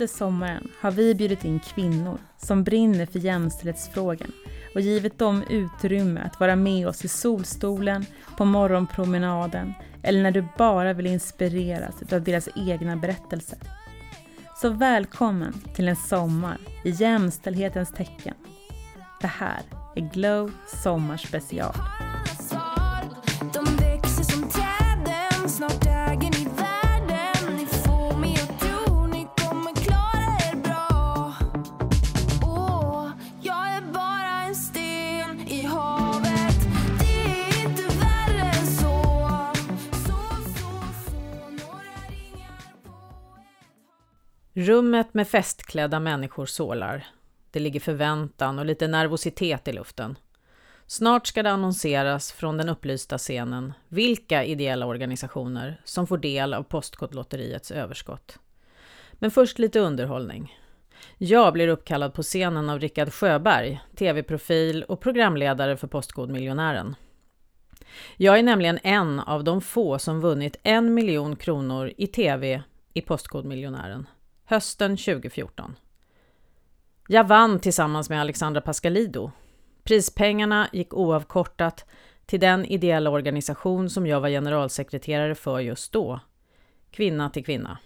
Under sommaren har vi bjudit in kvinnor som brinner för jämställdhetsfrågan och givit dem utrymme att vara med oss i solstolen, på morgonpromenaden eller när du bara vill inspireras av deras egna berättelser. Så välkommen till en sommar i jämställdhetens tecken. Det här är Glow Sommarspecial. Rummet med festklädda människor sålar. Det ligger förväntan och lite nervositet i luften. Snart ska det annonseras från den upplysta scenen vilka ideella organisationer som får del av Postkodlotteriets överskott. Men först lite underhållning. Jag blir uppkallad på scenen av Rickard Sjöberg, tv-profil och programledare för Postkodmiljonären. Jag är nämligen en av de få som vunnit en miljon kronor i tv i Postkodmiljonären hösten 2014. Jag vann tillsammans med Alexandra Pascalido. Prispengarna gick oavkortat till den ideella organisation som jag var generalsekreterare för just då, Kvinna till kvinna.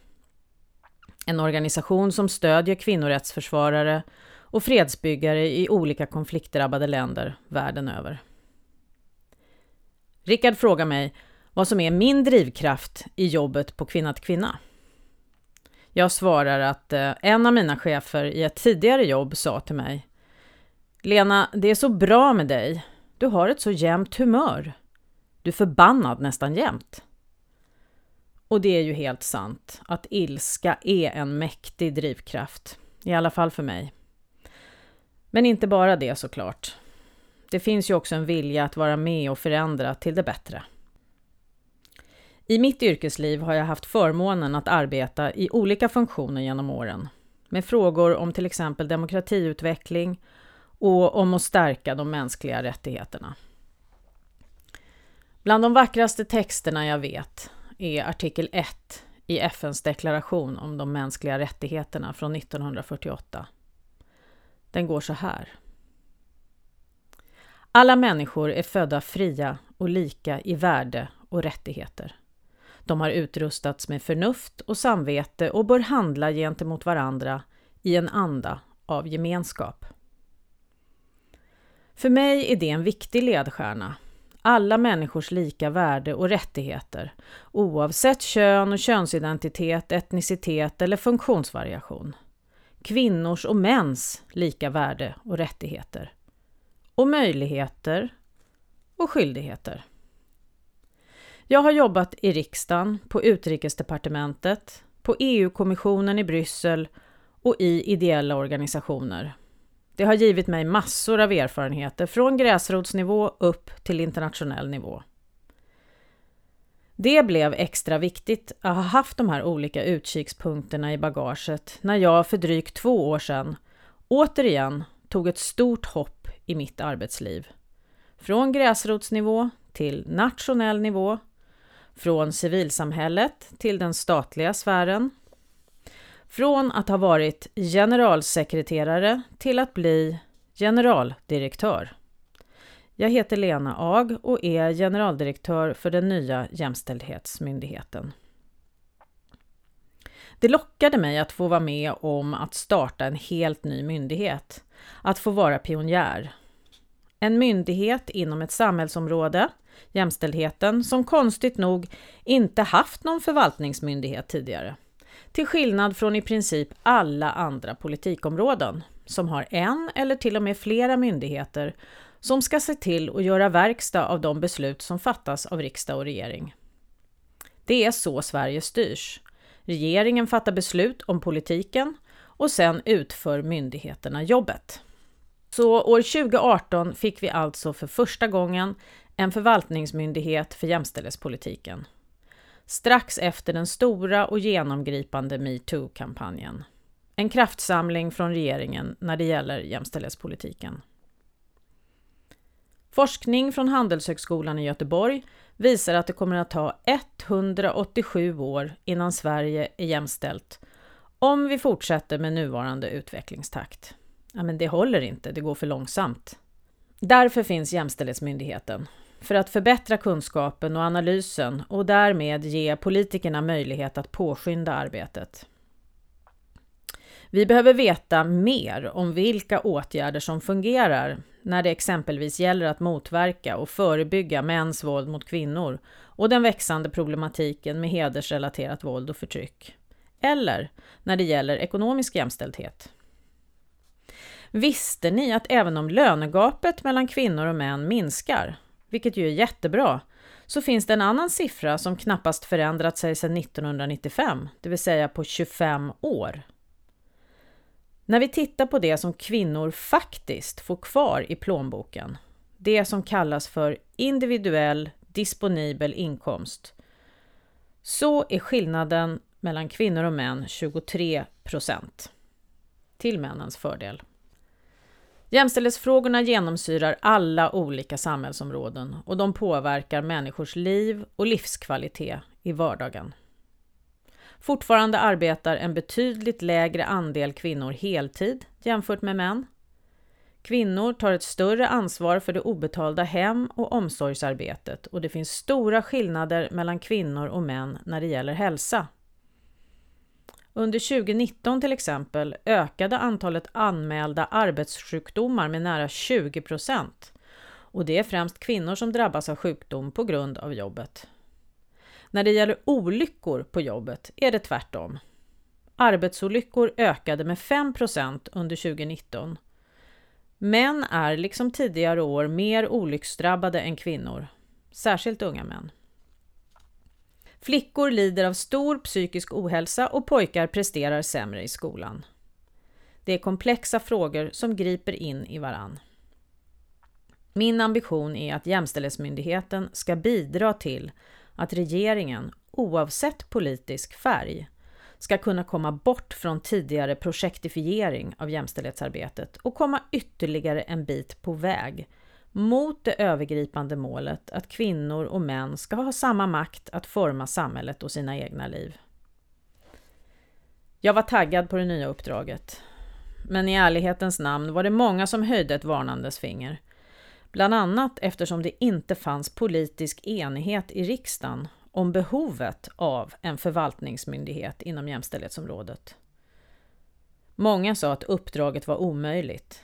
En organisation som stödjer kvinnorättsförsvarare och fredsbyggare i olika konfliktdrabbade länder världen över. Rickard frågar mig vad som är min drivkraft i jobbet på Kvinna till kvinna. Jag svarar att eh, en av mina chefer i ett tidigare jobb sa till mig Lena, det är så bra med dig. Du har ett så jämnt humör. Du är förbannad nästan jämt. Och det är ju helt sant att ilska är en mäktig drivkraft. I alla fall för mig. Men inte bara det såklart. Det finns ju också en vilja att vara med och förändra till det bättre. I mitt yrkesliv har jag haft förmånen att arbeta i olika funktioner genom åren. Med frågor om till exempel demokratiutveckling och om att stärka de mänskliga rättigheterna. Bland de vackraste texterna jag vet är artikel 1 i FNs deklaration om de mänskliga rättigheterna från 1948. Den går så här. Alla människor är födda fria och lika i värde och rättigheter. De har utrustats med förnuft och samvete och bör handla gentemot varandra i en anda av gemenskap. För mig är det en viktig ledstjärna. Alla människors lika värde och rättigheter oavsett kön och könsidentitet, etnicitet eller funktionsvariation. Kvinnors och mäns lika värde och rättigheter. Och möjligheter och skyldigheter. Jag har jobbat i riksdagen, på utrikesdepartementet, på EU-kommissionen i Bryssel och i ideella organisationer. Det har givit mig massor av erfarenheter från gräsrotsnivå upp till internationell nivå. Det blev extra viktigt att ha haft de här olika utkikspunkterna i bagaget när jag för drygt två år sedan återigen tog ett stort hopp i mitt arbetsliv. Från gräsrotsnivå till nationell nivå från civilsamhället till den statliga sfären. Från att ha varit generalsekreterare till att bli generaldirektör. Jag heter Lena Ag och är generaldirektör för den nya Jämställdhetsmyndigheten. Det lockade mig att få vara med om att starta en helt ny myndighet, att få vara pionjär. En myndighet inom ett samhällsområde jämställdheten, som konstigt nog inte haft någon förvaltningsmyndighet tidigare. Till skillnad från i princip alla andra politikområden, som har en eller till och med flera myndigheter som ska se till att göra verkstad av de beslut som fattas av riksdag och regering. Det är så Sverige styrs. Regeringen fattar beslut om politiken och sen utför myndigheterna jobbet. Så år 2018 fick vi alltså för första gången en förvaltningsmyndighet för jämställdhetspolitiken. Strax efter den stora och genomgripande metoo-kampanjen. En kraftsamling från regeringen när det gäller jämställdhetspolitiken. Forskning från Handelshögskolan i Göteborg visar att det kommer att ta 187 år innan Sverige är jämställt Om vi fortsätter med nuvarande utvecklingstakt, ja men det håller inte, det går för långsamt. Därför finns Jämställdhetsmyndigheten, för att förbättra kunskapen och analysen och därmed ge politikerna möjlighet att påskynda arbetet. Vi behöver veta mer om vilka åtgärder som fungerar när det exempelvis gäller att motverka och förebygga mäns våld mot kvinnor och den växande problematiken med hedersrelaterat våld och förtryck. Eller när det gäller ekonomisk jämställdhet. Visste ni att även om lönegapet mellan kvinnor och män minskar, vilket ju är jättebra, så finns det en annan siffra som knappast förändrat sig sedan 1995, det vill säga på 25 år. När vi tittar på det som kvinnor faktiskt får kvar i plånboken, det som kallas för individuell disponibel inkomst, så är skillnaden mellan kvinnor och män 23 procent. Till männens fördel. Jämställdhetsfrågorna genomsyrar alla olika samhällsområden och de påverkar människors liv och livskvalitet i vardagen. Fortfarande arbetar en betydligt lägre andel kvinnor heltid jämfört med män. Kvinnor tar ett större ansvar för det obetalda hem och omsorgsarbetet och det finns stora skillnader mellan kvinnor och män när det gäller hälsa. Under 2019 till exempel ökade antalet anmälda arbetssjukdomar med nära 20 procent. Och det är främst kvinnor som drabbas av sjukdom på grund av jobbet. När det gäller olyckor på jobbet är det tvärtom. Arbetsolyckor ökade med 5 procent under 2019. Män är liksom tidigare år mer olycksdrabbade än kvinnor, särskilt unga män. Flickor lider av stor psykisk ohälsa och pojkar presterar sämre i skolan. Det är komplexa frågor som griper in i varann. Min ambition är att Jämställdhetsmyndigheten ska bidra till att regeringen, oavsett politisk färg, ska kunna komma bort från tidigare projektifiering av jämställdhetsarbetet och komma ytterligare en bit på väg mot det övergripande målet att kvinnor och män ska ha samma makt att forma samhället och sina egna liv. Jag var taggad på det nya uppdraget. Men i ärlighetens namn var det många som höjde ett varnandes finger. Bland annat eftersom det inte fanns politisk enighet i riksdagen om behovet av en förvaltningsmyndighet inom jämställdhetsområdet. Många sa att uppdraget var omöjligt.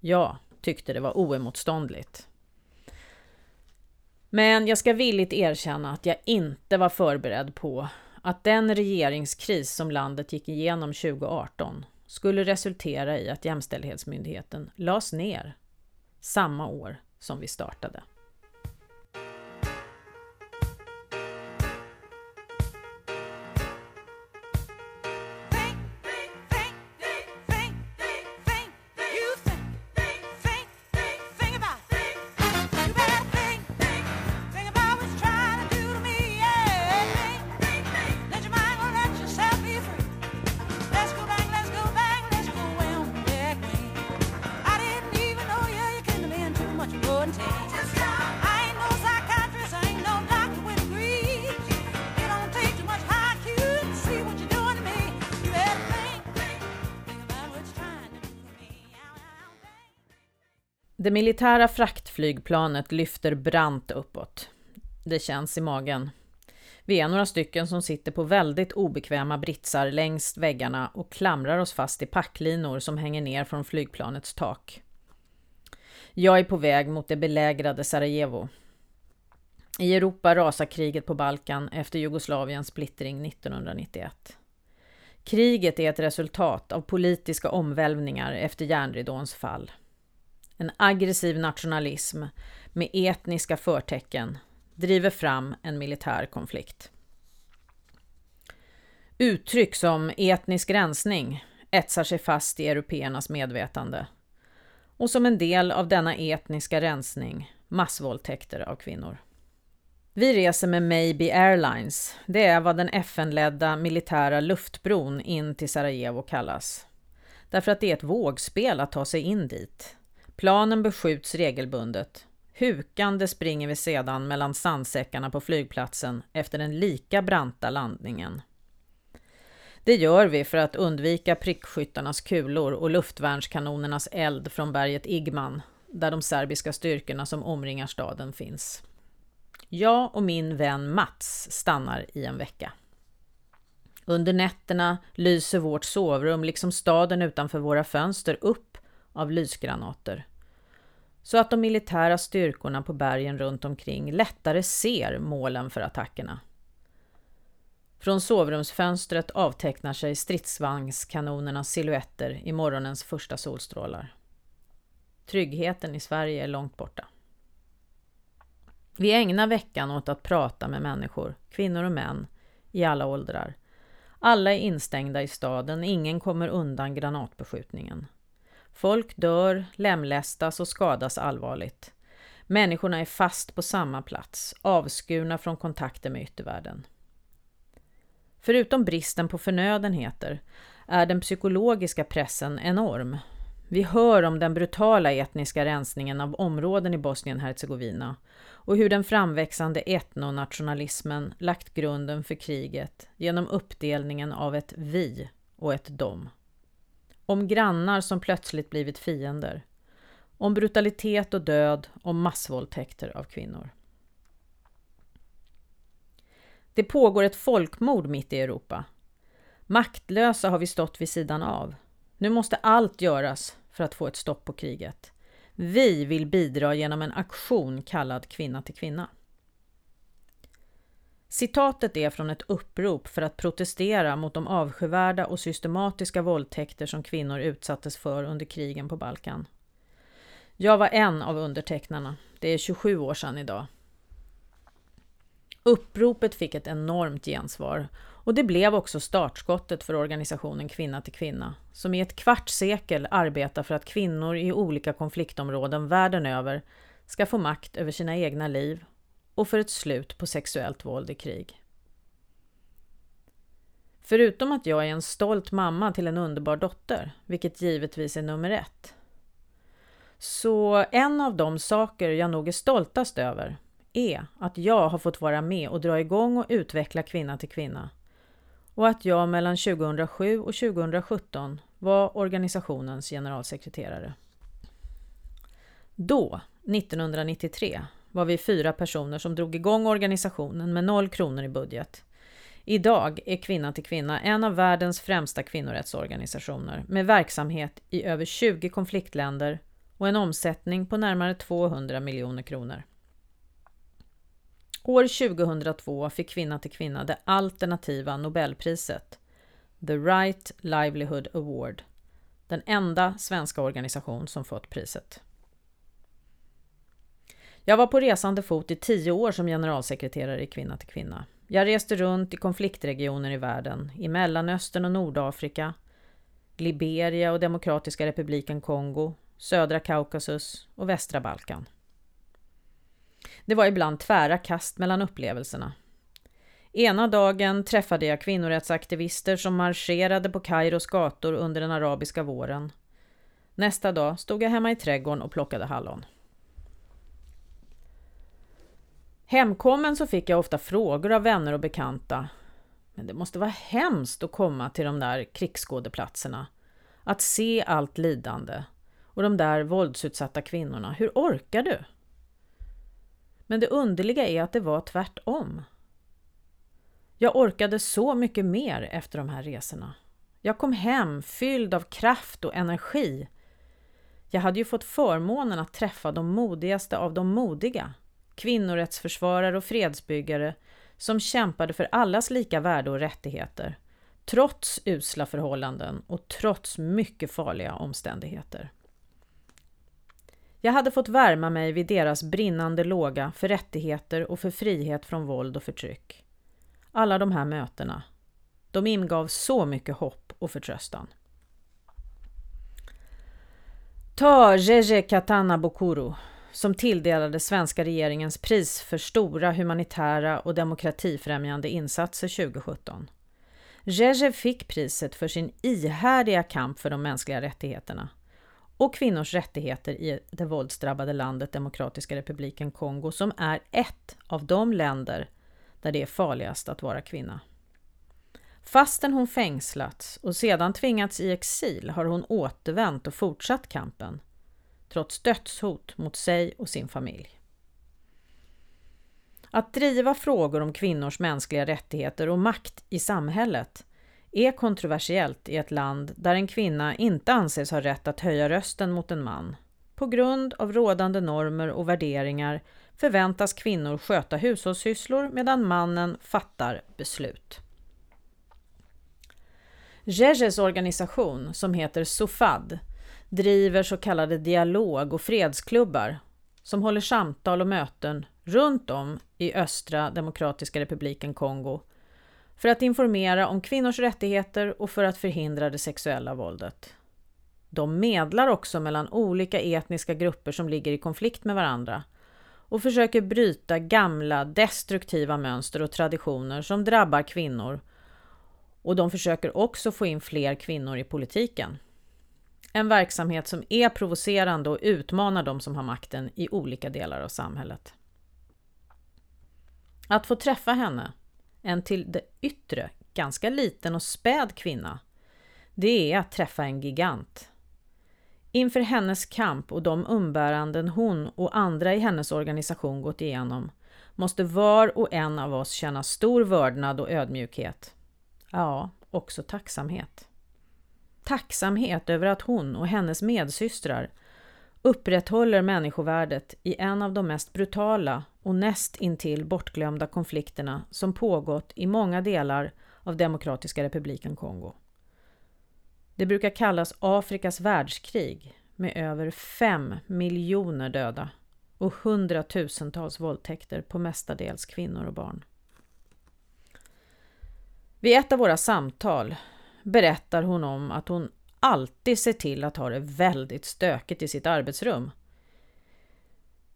Ja, tyckte det var oemotståndligt. Men jag ska villigt erkänna att jag inte var förberedd på att den regeringskris som landet gick igenom 2018 skulle resultera i att Jämställdhetsmyndigheten lades ner samma år som vi startade. Det militära fraktflygplanet lyfter brant uppåt. Det känns i magen. Vi är några stycken som sitter på väldigt obekväma britsar längs väggarna och klamrar oss fast i packlinor som hänger ner från flygplanets tak. Jag är på väg mot det belägrade Sarajevo. I Europa rasar kriget på Balkan efter Jugoslaviens splittring 1991. Kriget är ett resultat av politiska omvälvningar efter järnridåns fall. En aggressiv nationalism med etniska förtecken driver fram en militär konflikt. Uttryck som etnisk rensning etsar sig fast i européernas medvetande. Och som en del av denna etniska rensning massvåldtäkter av kvinnor. Vi reser med Maybe Airlines. Det är vad den FN-ledda militära luftbron in till Sarajevo kallas. Därför att det är ett vågspel att ta sig in dit. Planen beskjuts regelbundet. Hukande springer vi sedan mellan sandsäckarna på flygplatsen efter den lika branta landningen. Det gör vi för att undvika prickskyttarnas kulor och luftvärnskanonernas eld från berget Igman, där de serbiska styrkorna som omringar staden finns. Jag och min vän Mats stannar i en vecka. Under nätterna lyser vårt sovrum, liksom staden utanför våra fönster, upp av lysgranater. Så att de militära styrkorna på bergen runt omkring lättare ser målen för attackerna. Från sovrumsfönstret avtecknar sig stridsvagnskanonernas silhuetter i morgonens första solstrålar. Tryggheten i Sverige är långt borta. Vi ägnar veckan åt att prata med människor, kvinnor och män, i alla åldrar. Alla är instängda i staden, ingen kommer undan granatbeskjutningen. Folk dör, lemlästas och skadas allvarligt. Människorna är fast på samma plats, avskurna från kontakter med yttervärlden. Förutom bristen på förnödenheter är den psykologiska pressen enorm. Vi hör om den brutala etniska rensningen av områden i Bosnien-Hercegovina och hur den framväxande etnonationalismen lagt grunden för kriget genom uppdelningen av ett vi och ett dom. Om grannar som plötsligt blivit fiender. Om brutalitet och död, om massvåldtäkter av kvinnor. Det pågår ett folkmord mitt i Europa. Maktlösa har vi stått vid sidan av. Nu måste allt göras för att få ett stopp på kriget. Vi vill bidra genom en aktion kallad Kvinna till kvinna. Citatet är från ett upprop för att protestera mot de avskyvärda och systematiska våldtäkter som kvinnor utsattes för under krigen på Balkan. Jag var en av undertecknarna. Det är 27 år sedan idag. Uppropet fick ett enormt gensvar och det blev också startskottet för organisationen Kvinna till kvinna, som i ett kvarts sekel arbetar för att kvinnor i olika konfliktområden världen över ska få makt över sina egna liv och för ett slut på sexuellt våld i krig. Förutom att jag är en stolt mamma till en underbar dotter, vilket givetvis är nummer ett, så en av de saker jag nog är stoltast över är att jag har fått vara med och dra igång och utveckla Kvinna till kvinna och att jag mellan 2007 och 2017 var organisationens generalsekreterare. Då, 1993, var vi fyra personer som drog igång organisationen med noll kronor i budget. Idag är Kvinna till kvinna en av världens främsta kvinnorättsorganisationer med verksamhet i över 20 konfliktländer och en omsättning på närmare 200 miljoner kronor. År 2002 fick Kvinna till kvinna det alternativa Nobelpriset, The Right Livelihood Award, den enda svenska organisation som fått priset. Jag var på resande fot i tio år som generalsekreterare i Kvinna till kvinna. Jag reste runt i konfliktregioner i världen, i Mellanöstern och Nordafrika, Liberia och Demokratiska republiken Kongo, södra Kaukasus och västra Balkan. Det var ibland tvära kast mellan upplevelserna. Ena dagen träffade jag kvinnorättsaktivister som marscherade på Kairos gator under den arabiska våren. Nästa dag stod jag hemma i trädgården och plockade hallon. Hemkommen så fick jag ofta frågor av vänner och bekanta. Men det måste vara hemskt att komma till de där krigsskådeplatserna. Att se allt lidande och de där våldsutsatta kvinnorna. Hur orkar du? Men det underliga är att det var tvärtom. Jag orkade så mycket mer efter de här resorna. Jag kom hem fylld av kraft och energi. Jag hade ju fått förmånen att träffa de modigaste av de modiga. Kvinnorättsförsvarare och fredsbyggare som kämpade för allas lika värde och rättigheter. Trots usla förhållanden och trots mycket farliga omständigheter. Jag hade fått värma mig vid deras brinnande låga för rättigheter och för frihet från våld och förtryck. Alla de här mötena, de ingav så mycket hopp och förtröstan. Ta Jeje Katana Bokuru, som tilldelade svenska regeringens pris för stora humanitära och demokratifrämjande insatser 2017. Jeje fick priset för sin ihärdiga kamp för de mänskliga rättigheterna och kvinnors rättigheter i det våldsdrabbade landet Demokratiska republiken Kongo som är ett av de länder där det är farligast att vara kvinna. Fastän hon fängslats och sedan tvingats i exil har hon återvänt och fortsatt kampen, trots dödshot mot sig och sin familj. Att driva frågor om kvinnors mänskliga rättigheter och makt i samhället är kontroversiellt i ett land där en kvinna inte anses ha rätt att höja rösten mot en man. På grund av rådande normer och värderingar förväntas kvinnor sköta hushållssysslor medan mannen fattar beslut. Jejes organisation, som heter SOFAD, driver så kallade dialog och fredsklubbar som håller samtal och möten runt om i östra Demokratiska republiken Kongo för att informera om kvinnors rättigheter och för att förhindra det sexuella våldet. De medlar också mellan olika etniska grupper som ligger i konflikt med varandra och försöker bryta gamla destruktiva mönster och traditioner som drabbar kvinnor och de försöker också få in fler kvinnor i politiken. En verksamhet som är provocerande och utmanar de som har makten i olika delar av samhället. Att få träffa henne, en till det yttre ganska liten och späd kvinna, det är att träffa en gigant. Inför hennes kamp och de umbäranden hon och andra i hennes organisation gått igenom måste var och en av oss känna stor vördnad och ödmjukhet. Ja, också tacksamhet. Tacksamhet över att hon och hennes medsystrar upprätthåller människovärdet i en av de mest brutala och näst intill bortglömda konflikterna som pågått i många delar av Demokratiska republiken Kongo. Det brukar kallas Afrikas världskrig med över fem miljoner döda och hundratusentals våldtäkter på mestadels kvinnor och barn. Vid ett av våra samtal berättar hon om att hon alltid ser till att ha det väldigt stökigt i sitt arbetsrum.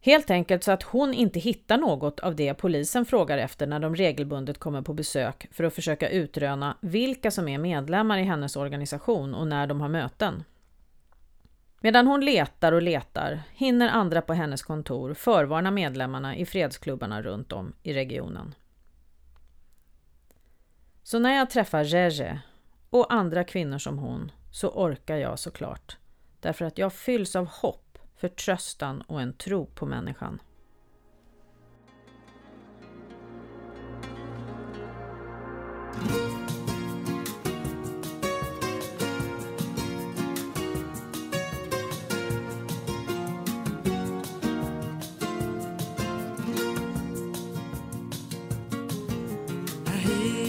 Helt enkelt så att hon inte hittar något av det polisen frågar efter när de regelbundet kommer på besök för att försöka utröna vilka som är medlemmar i hennes organisation och när de har möten. Medan hon letar och letar hinner andra på hennes kontor förvarna medlemmarna i fredsklubbarna runt om i regionen. Så när jag träffar Jeje och andra kvinnor som hon så orkar jag såklart. Därför att jag fylls av hopp, förtröstan och en tro på människan. Ahia,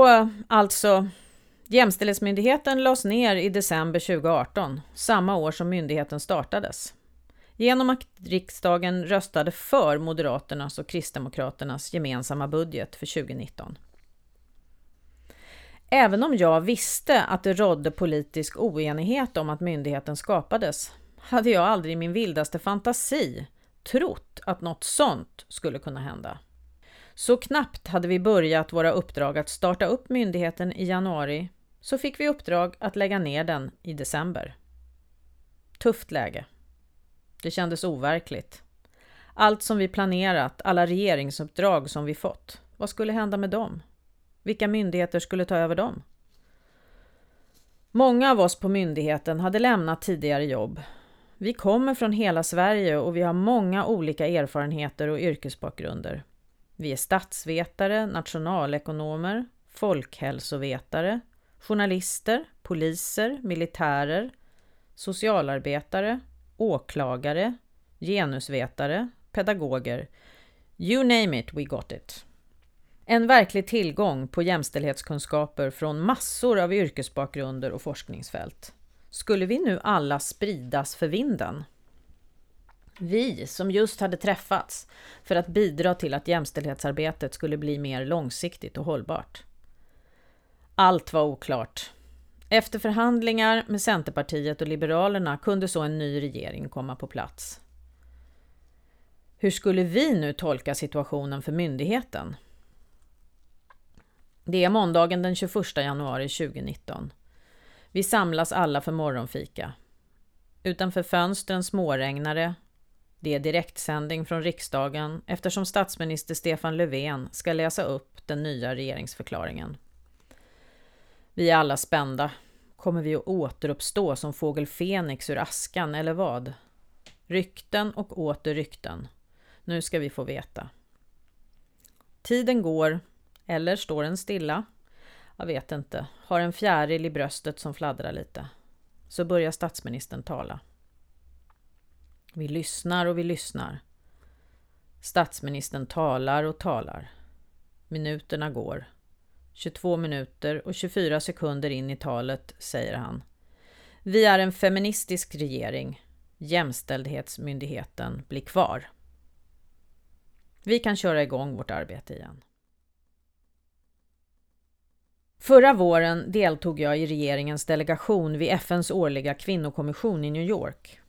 Så alltså, Jämställdhetsmyndigheten lades ner i december 2018, samma år som myndigheten startades. Genom att riksdagen röstade för Moderaternas och Kristdemokraternas gemensamma budget för 2019. Även om jag visste att det rådde politisk oenighet om att myndigheten skapades, hade jag aldrig i min vildaste fantasi trott att något sånt skulle kunna hända. Så knappt hade vi börjat våra uppdrag att starta upp myndigheten i januari så fick vi uppdrag att lägga ner den i december. Tufft läge. Det kändes overkligt. Allt som vi planerat, alla regeringsuppdrag som vi fått, vad skulle hända med dem? Vilka myndigheter skulle ta över dem? Många av oss på myndigheten hade lämnat tidigare jobb. Vi kommer från hela Sverige och vi har många olika erfarenheter och yrkesbakgrunder. Vi är statsvetare, nationalekonomer, folkhälsovetare, journalister, poliser, militärer, socialarbetare, åklagare, genusvetare, pedagoger. You name it, we got it. En verklig tillgång på jämställdhetskunskaper från massor av yrkesbakgrunder och forskningsfält. Skulle vi nu alla spridas för vinden? Vi som just hade träffats för att bidra till att jämställdhetsarbetet skulle bli mer långsiktigt och hållbart. Allt var oklart. Efter förhandlingar med Centerpartiet och Liberalerna kunde så en ny regering komma på plats. Hur skulle vi nu tolka situationen för myndigheten? Det är måndagen den 21 januari 2019. Vi samlas alla för morgonfika. Utanför fönstren småregnar det. Är direktsändning från riksdagen eftersom statsminister Stefan Löfven ska läsa upp den nya regeringsförklaringen. Vi är alla spända. Kommer vi att återuppstå som fågel Fenix ur askan eller vad? Rykten och åter rykten. Nu ska vi få veta. Tiden går, eller står den stilla? Jag vet inte. Har en fjäril i bröstet som fladdrar lite. Så börjar statsministern tala. Vi lyssnar och vi lyssnar. Statsministern talar och talar. Minuterna går. 22 minuter och 24 sekunder in i talet säger han. Vi är en feministisk regering. Jämställdhetsmyndigheten blir kvar. Vi kan köra igång vårt arbete igen. Förra våren deltog jag i regeringens delegation vid FNs årliga kvinnokommission i New York.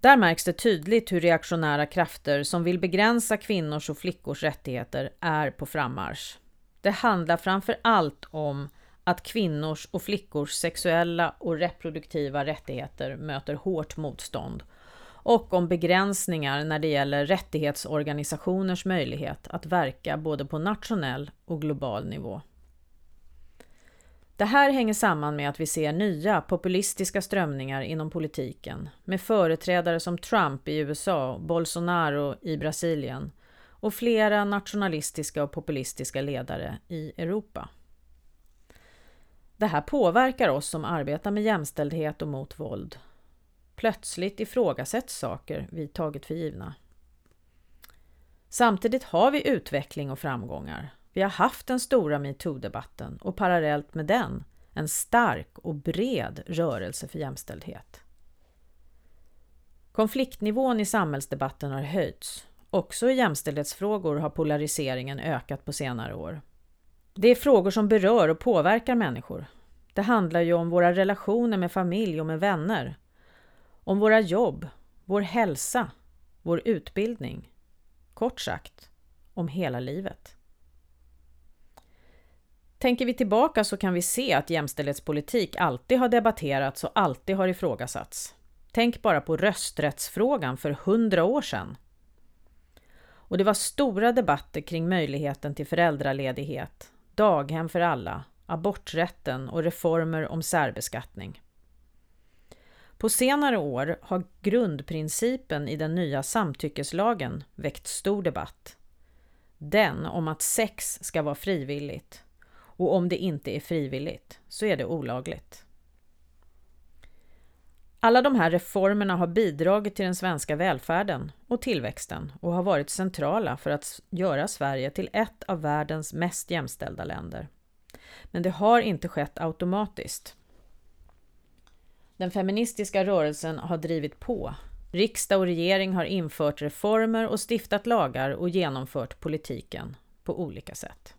Där märks det tydligt hur reaktionära krafter som vill begränsa kvinnors och flickors rättigheter är på frammarsch. Det handlar framför allt om att kvinnors och flickors sexuella och reproduktiva rättigheter möter hårt motstånd och om begränsningar när det gäller rättighetsorganisationers möjlighet att verka både på nationell och global nivå. Det här hänger samman med att vi ser nya populistiska strömningar inom politiken med företrädare som Trump i USA Bolsonaro i Brasilien och flera nationalistiska och populistiska ledare i Europa. Det här påverkar oss som arbetar med jämställdhet och mot våld. Plötsligt ifrågasätts saker vi tagit för givna. Samtidigt har vi utveckling och framgångar. Vi har haft den stora metoo-debatten och parallellt med den en stark och bred rörelse för jämställdhet. Konfliktnivån i samhällsdebatten har höjts. Också i jämställdhetsfrågor har polariseringen ökat på senare år. Det är frågor som berör och påverkar människor. Det handlar ju om våra relationer med familj och med vänner. Om våra jobb, vår hälsa, vår utbildning. Kort sagt, om hela livet. Tänker vi tillbaka så kan vi se att jämställdhetspolitik alltid har debatterats och alltid har ifrågasatts. Tänk bara på rösträttsfrågan för hundra år sedan. Och det var stora debatter kring möjligheten till föräldraledighet, daghem för alla, aborträtten och reformer om särbeskattning. På senare år har grundprincipen i den nya samtyckeslagen väckt stor debatt. Den om att sex ska vara frivilligt och om det inte är frivilligt så är det olagligt. Alla de här reformerna har bidragit till den svenska välfärden och tillväxten och har varit centrala för att göra Sverige till ett av världens mest jämställda länder. Men det har inte skett automatiskt. Den feministiska rörelsen har drivit på. Riksdag och regering har infört reformer och stiftat lagar och genomfört politiken på olika sätt.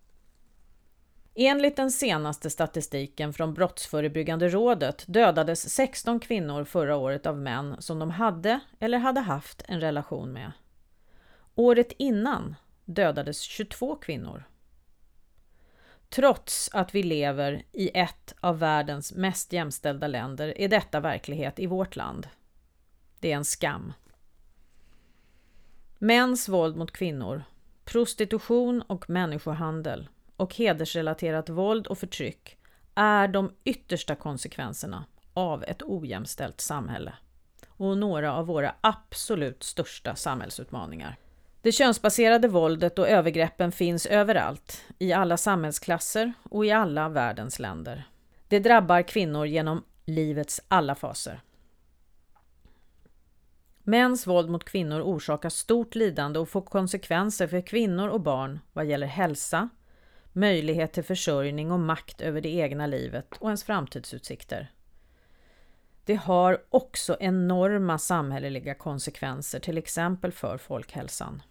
Enligt den senaste statistiken från Brottsförebyggande rådet dödades 16 kvinnor förra året av män som de hade eller hade haft en relation med. Året innan dödades 22 kvinnor. Trots att vi lever i ett av världens mest jämställda länder är detta verklighet i vårt land. Det är en skam. Mäns våld mot kvinnor, prostitution och människohandel och hedersrelaterat våld och förtryck är de yttersta konsekvenserna av ett ojämställt samhälle och några av våra absolut största samhällsutmaningar. Det könsbaserade våldet och övergreppen finns överallt, i alla samhällsklasser och i alla världens länder. Det drabbar kvinnor genom livets alla faser. Mäns våld mot kvinnor orsakar stort lidande och får konsekvenser för kvinnor och barn vad gäller hälsa, möjlighet till försörjning och makt över det egna livet och ens framtidsutsikter. Det har också enorma samhälleliga konsekvenser, till exempel för folkhälsan.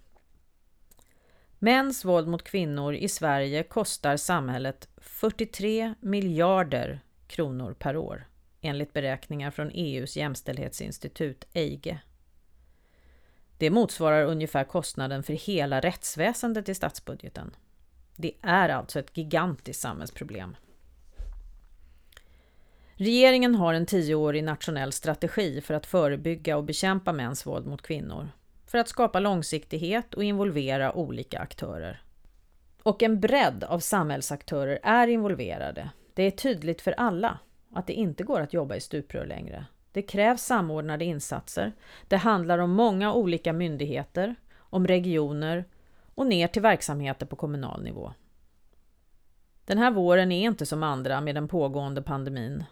Mäns våld mot kvinnor i Sverige kostar samhället 43 miljarder kronor per år, enligt beräkningar från EUs jämställdhetsinstitut EIGE. Det motsvarar ungefär kostnaden för hela rättsväsendet i statsbudgeten. Det är alltså ett gigantiskt samhällsproblem. Regeringen har en tioårig nationell strategi för att förebygga och bekämpa mäns våld mot kvinnor, för att skapa långsiktighet och involvera olika aktörer. Och en bredd av samhällsaktörer är involverade. Det är tydligt för alla att det inte går att jobba i stuprör längre. Det krävs samordnade insatser. Det handlar om många olika myndigheter, om regioner och ner till verksamheter på kommunal nivå. Den här våren är inte som andra med den pågående pandemin.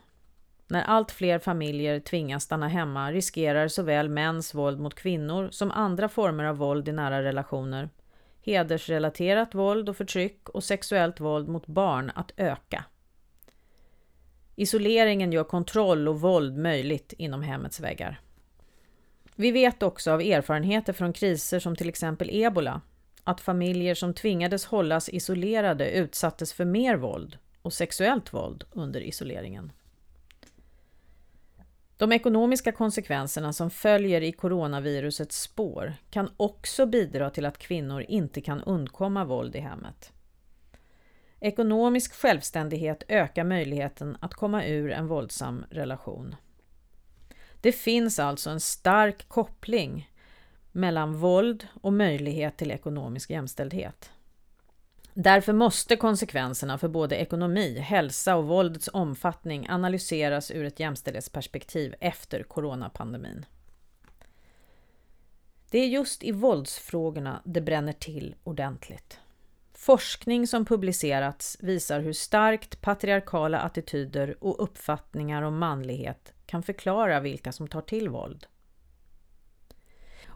När allt fler familjer tvingas stanna hemma riskerar såväl mäns våld mot kvinnor som andra former av våld i nära relationer, hedersrelaterat våld och förtryck och sexuellt våld mot barn att öka. Isoleringen gör kontroll och våld möjligt inom hemmets väggar. Vi vet också av erfarenheter från kriser som till exempel ebola att familjer som tvingades hållas isolerade utsattes för mer våld och sexuellt våld under isoleringen. De ekonomiska konsekvenserna som följer i coronavirusets spår kan också bidra till att kvinnor inte kan undkomma våld i hemmet. Ekonomisk självständighet ökar möjligheten att komma ur en våldsam relation. Det finns alltså en stark koppling mellan våld och möjlighet till ekonomisk jämställdhet. Därför måste konsekvenserna för både ekonomi, hälsa och våldets omfattning analyseras ur ett jämställdhetsperspektiv efter coronapandemin. Det är just i våldsfrågorna det bränner till ordentligt. Forskning som publicerats visar hur starkt patriarkala attityder och uppfattningar om manlighet kan förklara vilka som tar till våld.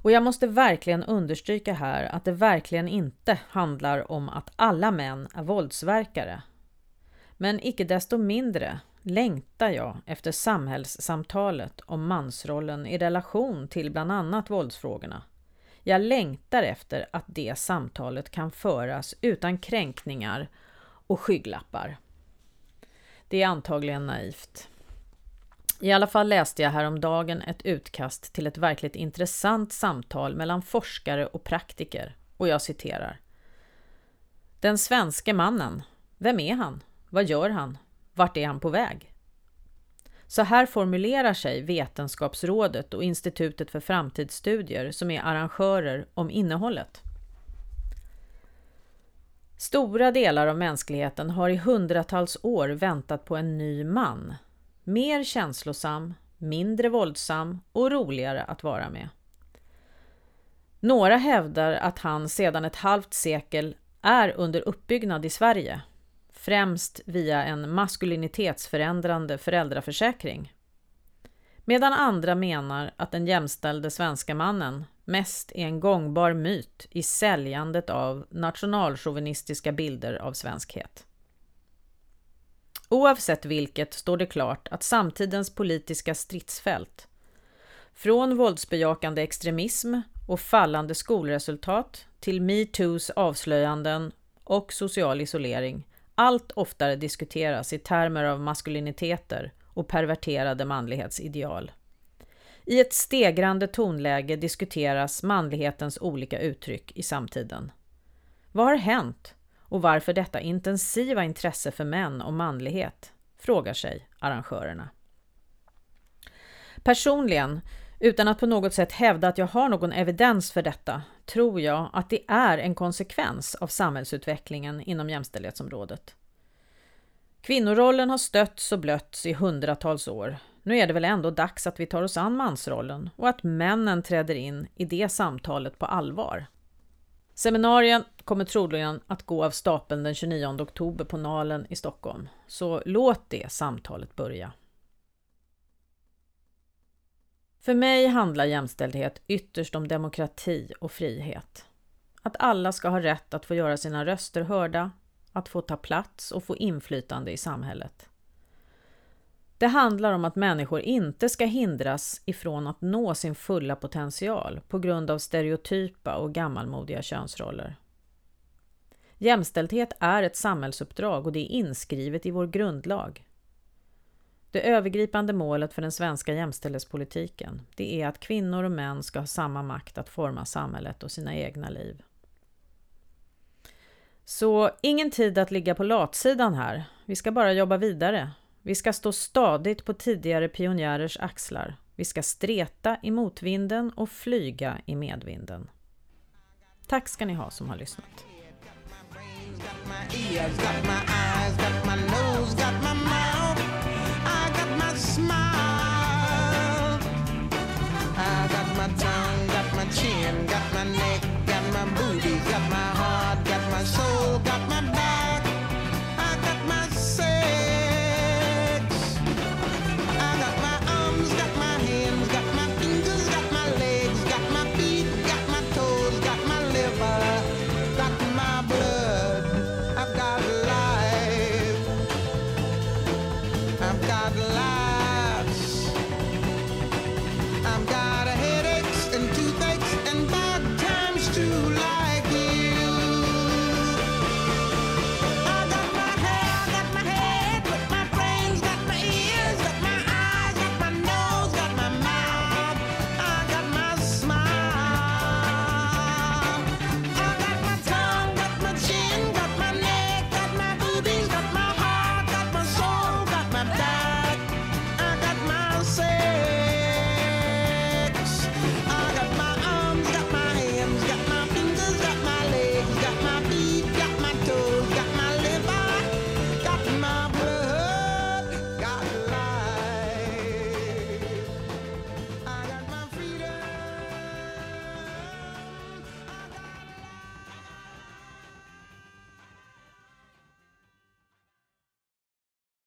Och jag måste verkligen understryka här att det verkligen inte handlar om att alla män är våldsverkare. Men icke desto mindre längtar jag efter samhällssamtalet om mansrollen i relation till bland annat våldsfrågorna. Jag längtar efter att det samtalet kan föras utan kränkningar och skygglappar. Det är antagligen naivt. I alla fall läste jag häromdagen ett utkast till ett verkligt intressant samtal mellan forskare och praktiker och jag citerar. Den svenske mannen, vem är han? Vad gör han? Vart är han på väg? Så här formulerar sig Vetenskapsrådet och Institutet för framtidsstudier som är arrangörer om innehållet. Stora delar av mänskligheten har i hundratals år väntat på en ny man Mer känslosam, mindre våldsam och roligare att vara med. Några hävdar att han sedan ett halvt sekel är under uppbyggnad i Sverige, främst via en maskulinitetsförändrande föräldraförsäkring. Medan andra menar att den jämställde svenska mannen mest är en gångbar myt i säljandet av nationalchauvinistiska bilder av svenskhet. Oavsett vilket står det klart att samtidens politiska stridsfält, från våldsbejakande extremism och fallande skolresultat till metoos avslöjanden och social isolering, allt oftare diskuteras i termer av maskuliniteter och perverterade manlighetsideal. I ett stegrande tonläge diskuteras manlighetens olika uttryck i samtiden. Vad har hänt och varför detta intensiva intresse för män och manlighet? Frågar sig arrangörerna. Personligen, utan att på något sätt hävda att jag har någon evidens för detta, tror jag att det är en konsekvens av samhällsutvecklingen inom jämställdhetsområdet. Kvinnorollen har stötts och blötts i hundratals år. Nu är det väl ändå dags att vi tar oss an mansrollen och att männen träder in i det samtalet på allvar. Seminarien kommer troligen att gå av stapeln den 29 oktober på Nalen i Stockholm. Så låt det samtalet börja. För mig handlar jämställdhet ytterst om demokrati och frihet. Att alla ska ha rätt att få göra sina röster hörda, att få ta plats och få inflytande i samhället. Det handlar om att människor inte ska hindras ifrån att nå sin fulla potential på grund av stereotypa och gammalmodiga könsroller. Jämställdhet är ett samhällsuppdrag och det är inskrivet i vår grundlag. Det övergripande målet för den svenska jämställdhetspolitiken, det är att kvinnor och män ska ha samma makt att forma samhället och sina egna liv. Så ingen tid att ligga på latsidan här. Vi ska bara jobba vidare. Vi ska stå stadigt på tidigare pionjärers axlar. Vi ska streta i motvinden och flyga i medvinden. Tack ska ni ha som har lyssnat. got life.